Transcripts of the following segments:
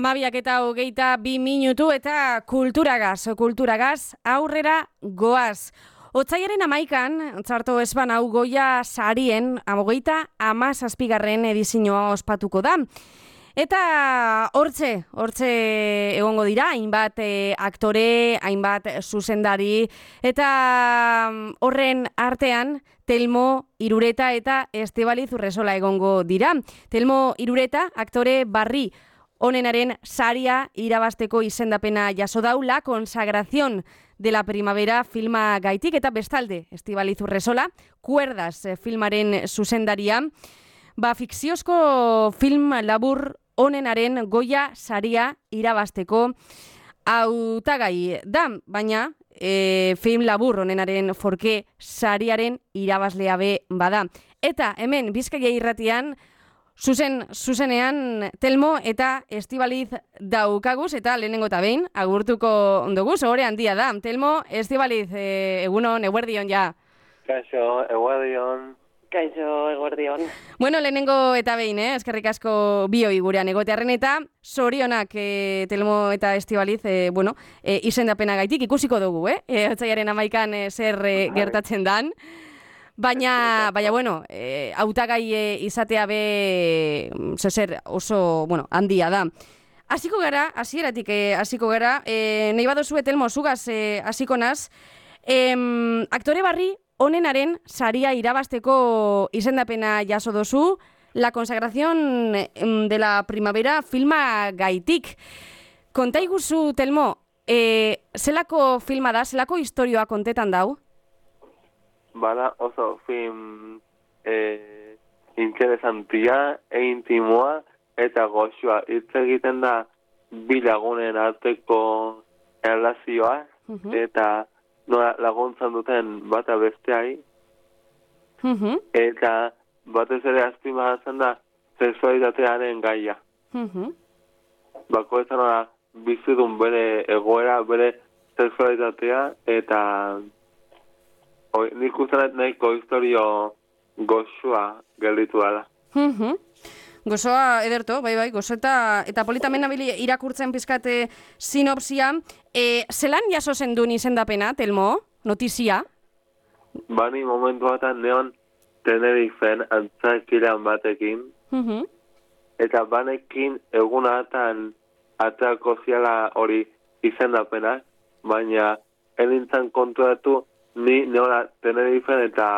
Amabiak eta hogeita bi minutu eta kulturagaz, kulturagaz, aurrera goaz. Otzaiaren amaikan, txarto esban hau goia sarien, amogeita amazazpigarren edizinoa ospatuko da. Eta hortze, hortze egongo dira, hainbat eh, aktore, hainbat zuzendari, eta mm, horren artean, Telmo Irureta eta Estebaliz Urresola egongo dira. Telmo Irureta, aktore barri, Honenaren saria irabasteko izendapena jaso dau la consagración de la primavera filma gaitik. Eta bestalde Estibaliz Urresola, kuerdas eh, filmaren zuzendaria, ba fikziozko film labur honenaren goia saria irabasteko hautagai da, baina e, film labur honenaren forke sariaren irabazlea be bada. Eta hemen Bizkaia irratian Zuzen, zuzenean, Telmo eta Estibaliz daukaguz, eta lehenengo eta behin, agurtuko ondoguz, hori handia da. Telmo, Estibaliz, e, egunon, eguerdion, ja. Kaixo, eguerdion. Kaixo, eguerdion. Bueno, lehenengo eta behin, eh? eskerrik asko bioi gurean egotearen eta sorionak e, Telmo eta Estibaliz, e, bueno, e, izendapena gaitik ikusiko dugu, eh? E, Otzaiaren amaikan e, zer e, gertatzen dan. Baina, baina, bueno, e, autagai e, izatea be, zezer oso, bueno, handia da. Hasiko gara, hasieratik e, hasiko gara, e, nahi badozu etelmo, zugaz e, hasiko naz, e, aktore barri honenaren saria irabasteko izendapena jaso dozu, la consagración de la primavera filma gaitik. Konta iguzu, Telmo, e, zelako filma da, zelako historioa kontetan dau? bada oso film e, interesantia e intimoa eta goxua hitz egiten da bilagunen arteko erlazioa eta nola laguntzan duten bata besteai eta batez ere azpimahatzen da sexualitatearen gaia. Bako ez nola bizidun bere egoera, bere sexualitatea eta Oi, nik ustenet nahiko historio gozoa gelditu dela. Mm Gozoa, ederto, bai, bai, gozo eta, eta politamen nabili irakurtzen pizkate sinopsia. E, zelan jaso zen duen izendapena, Telmo, notizia? Bani momentu batan neon Tenerifen antzakiran batekin. Mm Eta banekin egunatan ateako ziala hori izendapena, baina enintzen kontuatu ni neola Tenerifen eta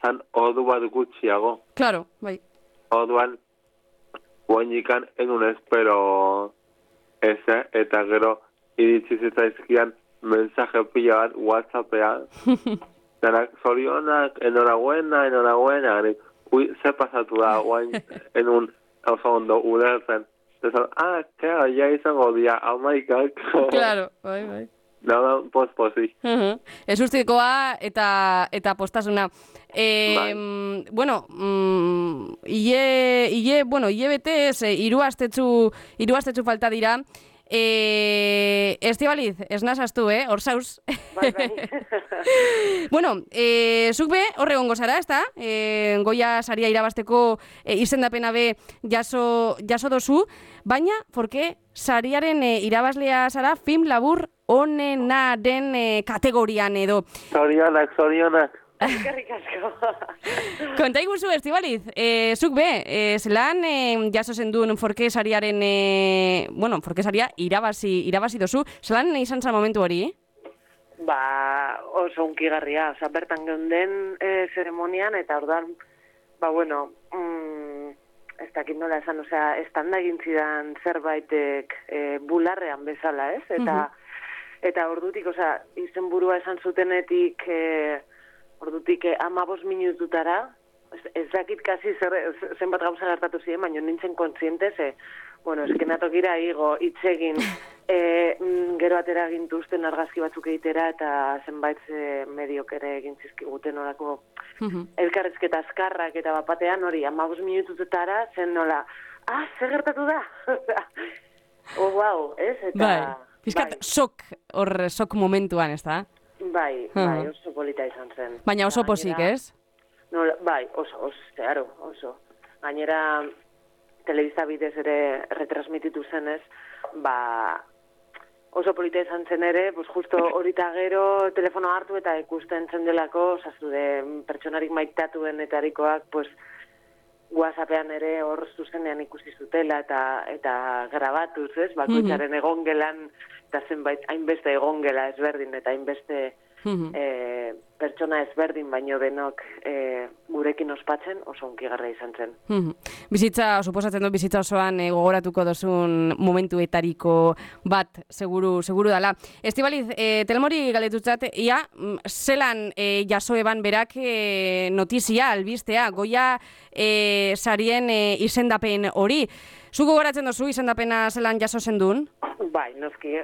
zan ordu bat gutxiago. Claro, bai. Orduan, guainikan enun espero eze, eta gero iritsi zitzaizkian mensaje pila bat whatsappean. Zanak, zorionak, enoraguena, enoraguena, ui, ze pasatu da, guain, enun, oso ondo, ulertzen. Zezan, ah, kera, ja izango dia, amaikak. Claro, bai, bai. Da, da, poz, pozi. Ez ustikoa eta, eta postasuna. E, Bai. Bueno, mm, ie, ie, bueno, ie bete ez, iru astetzu, iru astetzu falta dira. E, Estibaliz, ez nazaztu, eh? Hor zauz. Bai, bai. bueno, e, zuk be, horre gongo zara, ez da? E, goia saria irabasteko e, izendapena be jaso, jaso dozu, baina, forke, sariaren e, irabazlea zara film labur onenaren e, kategorian edo. Zorionak, zorionak. Eskerrik asko. Konta iguzu, Estibaliz, e, zuk be, e, zelan e, jaso zen duen forke sariaren, e, bueno, forke saria irabazi, irabazi dozu, zelan izan zen momentu hori? ba, oso unkigarria, oza, bertan geunden e, zeremonian, eta ordan, ba, bueno, mm, ez dakit nola esan, osea, estanda egin zidan zerbaitek e, bularrean bezala, ez? Eta, eta ordutik, osea, izen burua esan zutenetik, e, ordutik e, amabos minututara, ez, dakit kasi zer, zenbat gauza gertatu ziren, baina nintzen kontziente, ze, bueno, eskenatokira igo, itzegin, e, mm, gero atera gintuzten argazki batzuk egitera, eta zenbait e, mediok ere egin zizkiguten orako elkarrezketa azkarrak eta bapatean hori, amabos minututara zen nola, ah, zer gertatu da? Oh, wow, ez? Eta, Bai, pizkat bai, sok, hor sok momentuan, ez da? Bai, Aha. bai, oso polita izan zen. Baina oso Gainera- pozik, ez? No, bai, oso, oso, zeharo, oso. Gainera, telebista bidez ere retransmititu zenez, ba, oso polita izan zen ere, pues justo horita gero telefono hartu eta ikusten zen delako, osazude, pertsonarik maitatuen etarikoak, pues, WhatsAppean ere hor zuzenean ikusi zutela eta eta grabatuz, ez? Bakoitzaren egongelan eta zenbait hainbeste egongela ezberdin eta hainbeste Mhm. e, pertsona ezberdin baino denok e, gurekin ospatzen oso unkigarra izan zen. Mhm. Bizitza, suposatzen dut bizitza osoan eh, gogoratuko dozun momentuetariko bat, seguru, seguru dala. Estibaliz, eh, telmori galdetutzat, ia, mm, zelan eh, jaso eban berak eh, notizia, albistea, goia eh, sarien eh, izendapen hori. Zu gogoratzen dozu izendapena zelan jaso zendun? Bai, noski.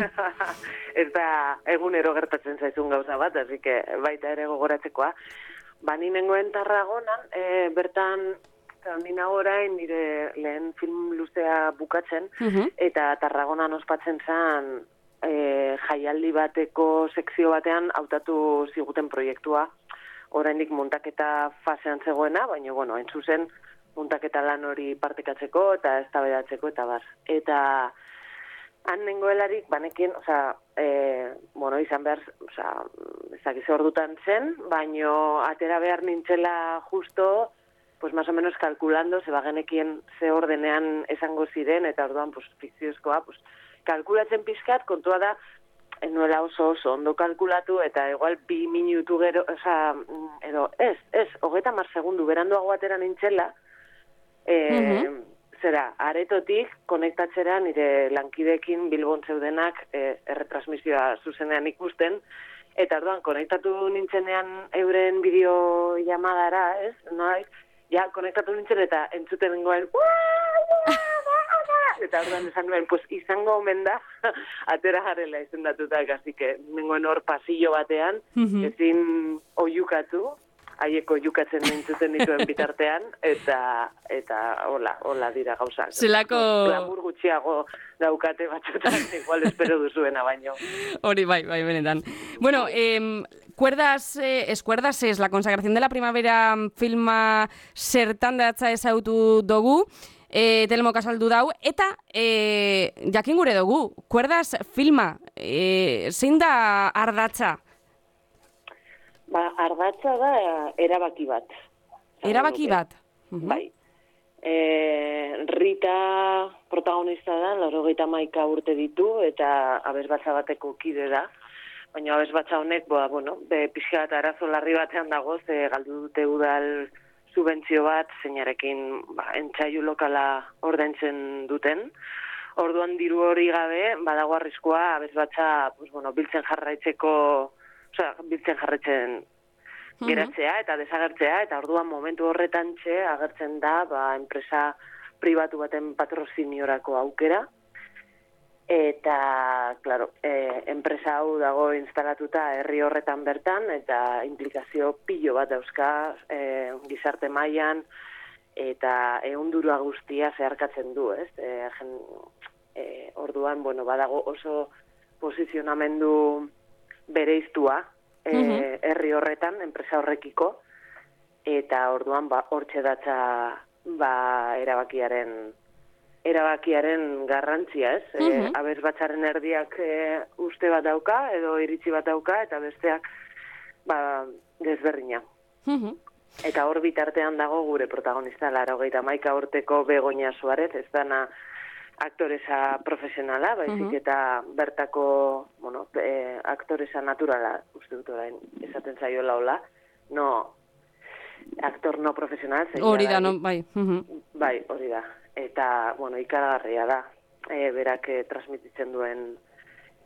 ez da egunero gertatzen zaizun gauza bat, así que baita ere gogoratzekoa. Ba, ni nengoen tarragonan, e, bertan, ni nago orain nire lehen film luzea bukatzen, Mhm. eta tarragonan ospatzen zen e, jaialdi bateko sekzio batean hautatu ziguten proiektua, oraindik muntaketa fasean zegoena, baina, bueno, hain zuzen, muntaketa lan hori partekatzeko eta eztabaidatzeko eta bar. Eta han nengoelarik, banekin, osea, e, bueno, izan behar, osea, ez dakiz ordutan zen, baino atera behar nintzela justo, pues más o menos kalkulando, ze bagenekien ze ordenean esango ziren, eta orduan, pues, fikziozkoa, pues, kalkulatzen pizkat, kontua da, ez nuela oso oso ondo kalkulatu, eta igual bi minutu gero, mm, edo, ez, ez, hogeta mar segundu, beranduago atera nintzela, e, Mhm. zera, aretotik konektatzera nire lankidekin bilbon zeudenak e, erretransmisioa zuzenean ikusten, eta orduan konektatu nintzenean euren bideo llamadara, ez? Noa, ja, konektatu nintzen eta entzuten nengoen, eta orduan esan nuen, pues izango omen da, atera garela izendatuta, así que nengoen hor pasillo batean, Mhm. ezin oiukatu, haieko jukatzen nintzuten dituen bitartean, eta eta hola, hola dira gauzak. Zelako- Glamour gutxiago daukate batzutan, igual espero duzuena baino. Hori bai, bai, benetan. Bueno, eh, Cuerdas, eh, eskuerdas es la consagración de la primavera filma zertan datza ezautu dugu, eh, telmo kasaldu dau, eta eh, jakin gure dugu, Cuerdas filma, eh, zein da ardatza? Ba, ardatza da erabaki bat. Erabaki bat? Mhm. Bai. E, Rita protagonista da, laurogeita maika urte ditu, eta abesbatza bateko kide da. Baina abesbatza honek, ba, bueno, be, pixka bat arazo larri batean dago, ze galdu dute udal subentzio bat, zeinarekin ba, entzaiu lokala ordaintzen duten. Orduan diru hori gabe, badago arriskua abesbatza, pues, bueno, biltzen jarraitzeko, osea, biltzen jarraitzen geratzea eta desagertzea, eta orduan momentu horretan txe agertzen da ba, enpresa pribatu baten patroziniorako aukera, eta, claro, e, enpresa hau dago instalatuta herri horretan bertan, eta implikazio pilo bat dauzka e, gizarte mailan eta ehundurua guztia zeharkatzen du, ez? E, jen, e, orduan, bueno, badago oso posizionamendu bereiztua e, Mhm. herri horretan, enpresa horrekiko, eta orduan ba, hortxe datza ba, erabakiaren erabakiaren garrantzia, ez? Mhm. E, abez batzaren erdiak e, uste bat dauka, edo iritzi bat dauka, eta besteak ba, desberdina. Mhm. Eta hor bitartean dago gure protagonista, laro gehieta maika urteko begonia suarez, ez dana aktoresa profesionala, baizik Mhm. eta bertako, bueno, e, aktoresa naturala, uste dut orain, esaten zaiola hola, no, aktor no profesional. Hori da, no, bai. Mhm. Bai, hori da. Eta, bueno, ikaragarria da, e, berak e, transmititzen duen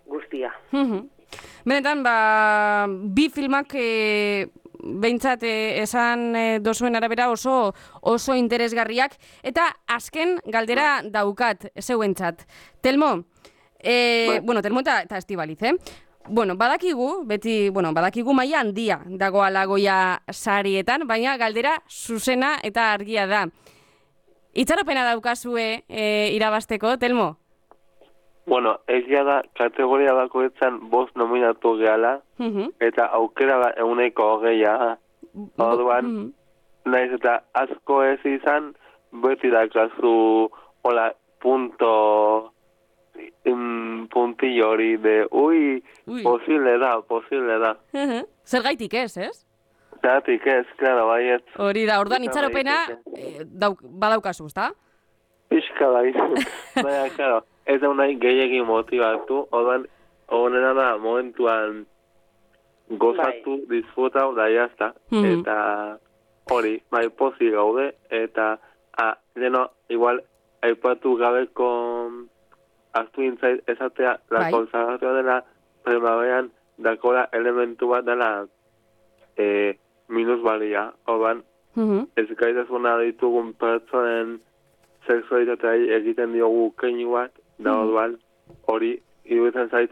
guztia. Mhm. Benetan, ba, bi filmak e, behintzat e, esan e, dozuen arabera oso oso interesgarriak eta azken galdera daukat zeuentzat. Telmo, e, bueno, Telmo eta, eta Estibaliz, eh? Bueno, badakigu, beti, bueno, badakigu maila handia dagoala goia sarietan, baina galdera zuzena eta argia da. Itxaropena daukazue e, irabasteko, Telmo? Bueno, egia da, kategoria bakoetzan bost nominatu gehala, Mhm. eta aukera da euneko hogeia. Orduan, Mhm. naiz eta asko ez izan, beti dakazu, hola, punto, mm, puntillo hori de, ui, Ui. posible da, posible da. Mhm. Zergaitik ez, ez? Zeratik ez, klaro, baiet, Hori da, orduan itxaropena eh, dauk, badaukazu, ezta? pixka bai. Baina, klaro, ez da nahi gehiagin motibatu, orduan, honena da, momentuan gozatu, disfrutau, da jazta, Mhm. eta hori, bai, pozi gaude, eta, a, leno, igual, aipatu gabeko aztu intzait esatea, la Bai. konsagratua dela, primaveran, dakola elementu bat dela, e, minus balia, orduan, Mhm. ez gaitasuna ditugun pertsonen sexualitateai egiten diogu keinu bat, da Mhm. orduan, hori, iruditzen zait,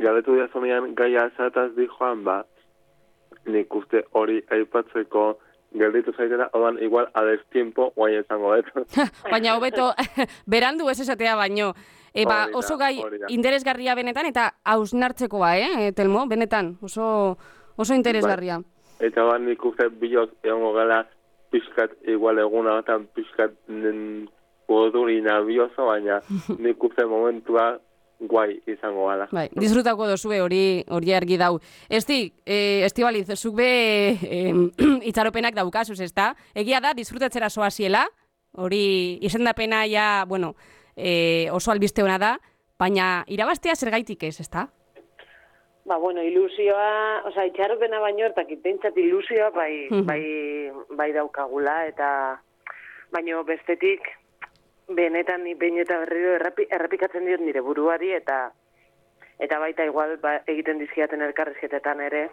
galetu diazonean gaia zataz di joan, ba, nik uste hori aipatzeko gelditu zaitela, orduan, igual, a destiempo, guai izango dut. Baina hobeto berandu ez esatea baino. E, ba, Hori da, oso gai hori da. interesgarria benetan eta hausnartzekoa, eh, Telmo, benetan, oso oso interesgarria. Eta ba, nik uste bilok egongo gala pixkat igual eguna batan pixkat urduri nabioso, baina nik uste momentua guai izango gala. Bai, disfrutako dozue hori hori argi dau. Esti, eh, Estibaliz, zuk be eh, itxaropenak daukazuz, ezta? Egia da, disfrutatzera soaziela, hori izendapena ja, bueno, eh, oso albiste hona da, baina irabaztea zergaitik ez, ezta? Ba, bueno, ilusioa, oza, itxaropena baino, eta kitentzat ilusioa bai, Mhm. bai, bai daukagula, eta baino bestetik, benetan ni behin eta berriro errepikatzen diot nire buruari, eta eta baita igual ba, egiten dizkiaten elkarrizketetan ere,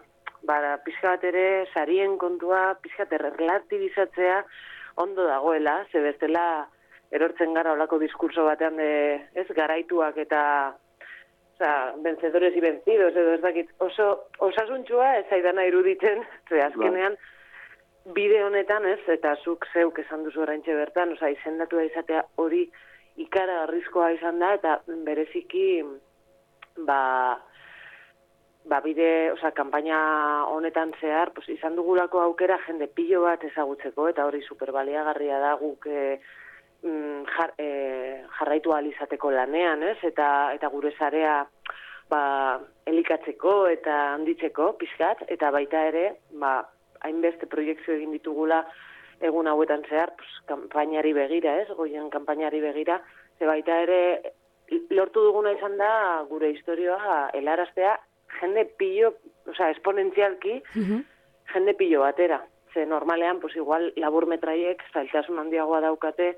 bada, pixka bat ere, sarien kontua, pixka bat relatibizatzea ondo dagoela, ze bestela erortzen gara olako diskurso batean de, ez, garaituak eta Osa, vencedores y vencidos, edo ez dakit, oso osasuntxua ez zaidana iruditzen, ze azkenean bide honetan ez, eta zuk zeuk esan duzu oraintxe bertan, osa, izendatu da izatea hori ikara arrizkoa izan da, eta bereziki, ba, ba bide, osa, kanpaina honetan zehar, pues, izan dugulako aukera jende pilo bat ezagutzeko, eta hori superbaliagarria da guk e, jar, e, jarraitu ahal izateko lanean, ez? Eta, eta gure zarea ba, elikatzeko eta handitzeko pixkat, eta baita ere, ba, hainbeste proiektzio egin ditugula egun hauetan zehar, pues, kanpainari begira, ez? Goien kanpainari begira, ze baita ere lortu duguna izan da gure historioa helaraztea jende pillo, osea, esponentzialki, jende pillo batera. Ze normalean, pues igual, labur metraiek zailtasun handiagoa daukate,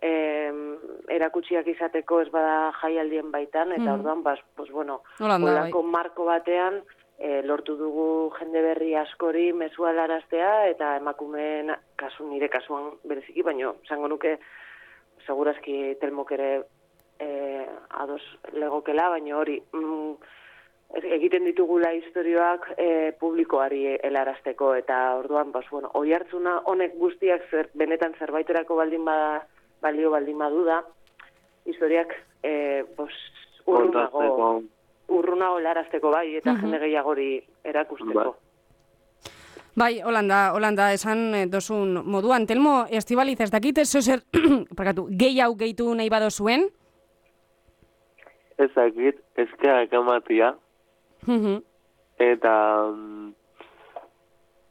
em, erakutsiak izateko ez bada jaialdien baitan, eta Mhm. orduan, bas, pues bueno, Holanda, bai. marko batean, e, lortu dugu jende berri askori mezua helaraztea, eta emakumeen, kasu nire kasuan bereziki, baino, esango nuke, segurazki telmok ere e, ados legokela, baina hori, mm, egiten ditugula historioak e, publikoari helarazteko eta orduan, bas, bueno, oi hartzuna honek guztiak zer, benetan zerbaiterako baldin bada, balio baldin badu da, historiak e, bos, urrunago, Kontatzeko, urrunago helarazteko bai, eta Mhm. jende gehiagori erakusteko. Bai, Holanda, Holanda, esan eh, dozun moduan. Telmo, Estibaliz, ez dakit ez zer, parkatu, gehi hau gehitu nahi bado zuen? ezakit, eskerak ematia, Mhm. eta mm,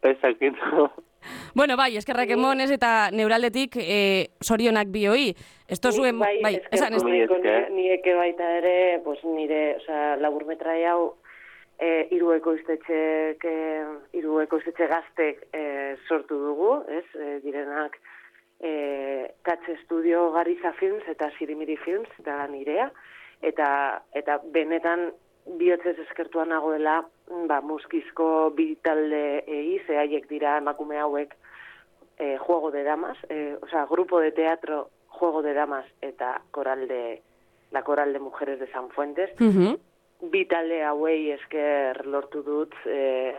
ezakit, bueno, bai, eskerrak emonez eta neuraldetik eh, sorionak bioi. Ez zuen, Bai, bai, esan, ez, esker. ni- nieke baita ere, pues nire, osea, laburmetrai hau e, hiru ekoiztetxek, e, hiru ekoiztetxe gaztek e, sortu dugu, ez? E, direnak e, Katze Studio Gariza Films eta Sirimiri Films eta nirea eta eta benetan bihotzez eskertuan nagoela ba, muskizko bi talde egi, ze haiek dira emakume hauek eh, Juego de Damas, eh, o sea, grupo de teatro Juego de Damas eta coral de, la coral de mujeres de San Fuentes. Mhm. Bi talde hauei esker lortu dut, eh,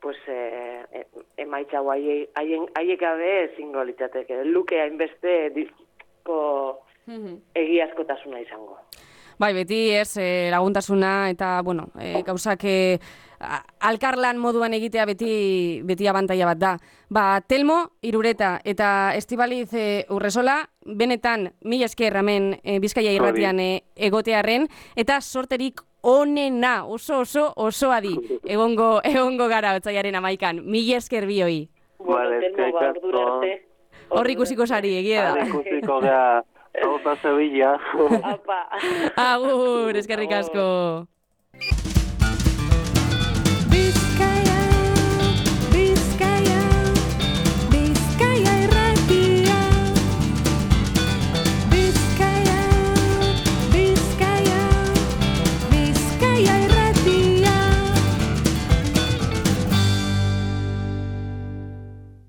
pues, eh, emaitza haien haiek gabe ezingo litzateke. Luke hainbeste disko Mhm. egiazkotasuna izango. Bai, beti ez e, laguntasuna eta, bueno, e, gauzak e, alkarlan moduan egitea beti beti abantaia bat da. Ba, Telmo, Irureta eta Estibaliz e, Urresola, benetan mila esker hemen e, Bizkaia irratian e, egotearren eta sorterik onena, oso oso oso adi, egongo, egongo gara otzaiaren amaikan. Mila esker bioi. Vale, Telmo, ba, eskerrik ordura asko. arte. Hor ikusiko sari, egia da. Hale, ikusiko gea, hau Sevilla. Apa. Agur, eskerrik asko.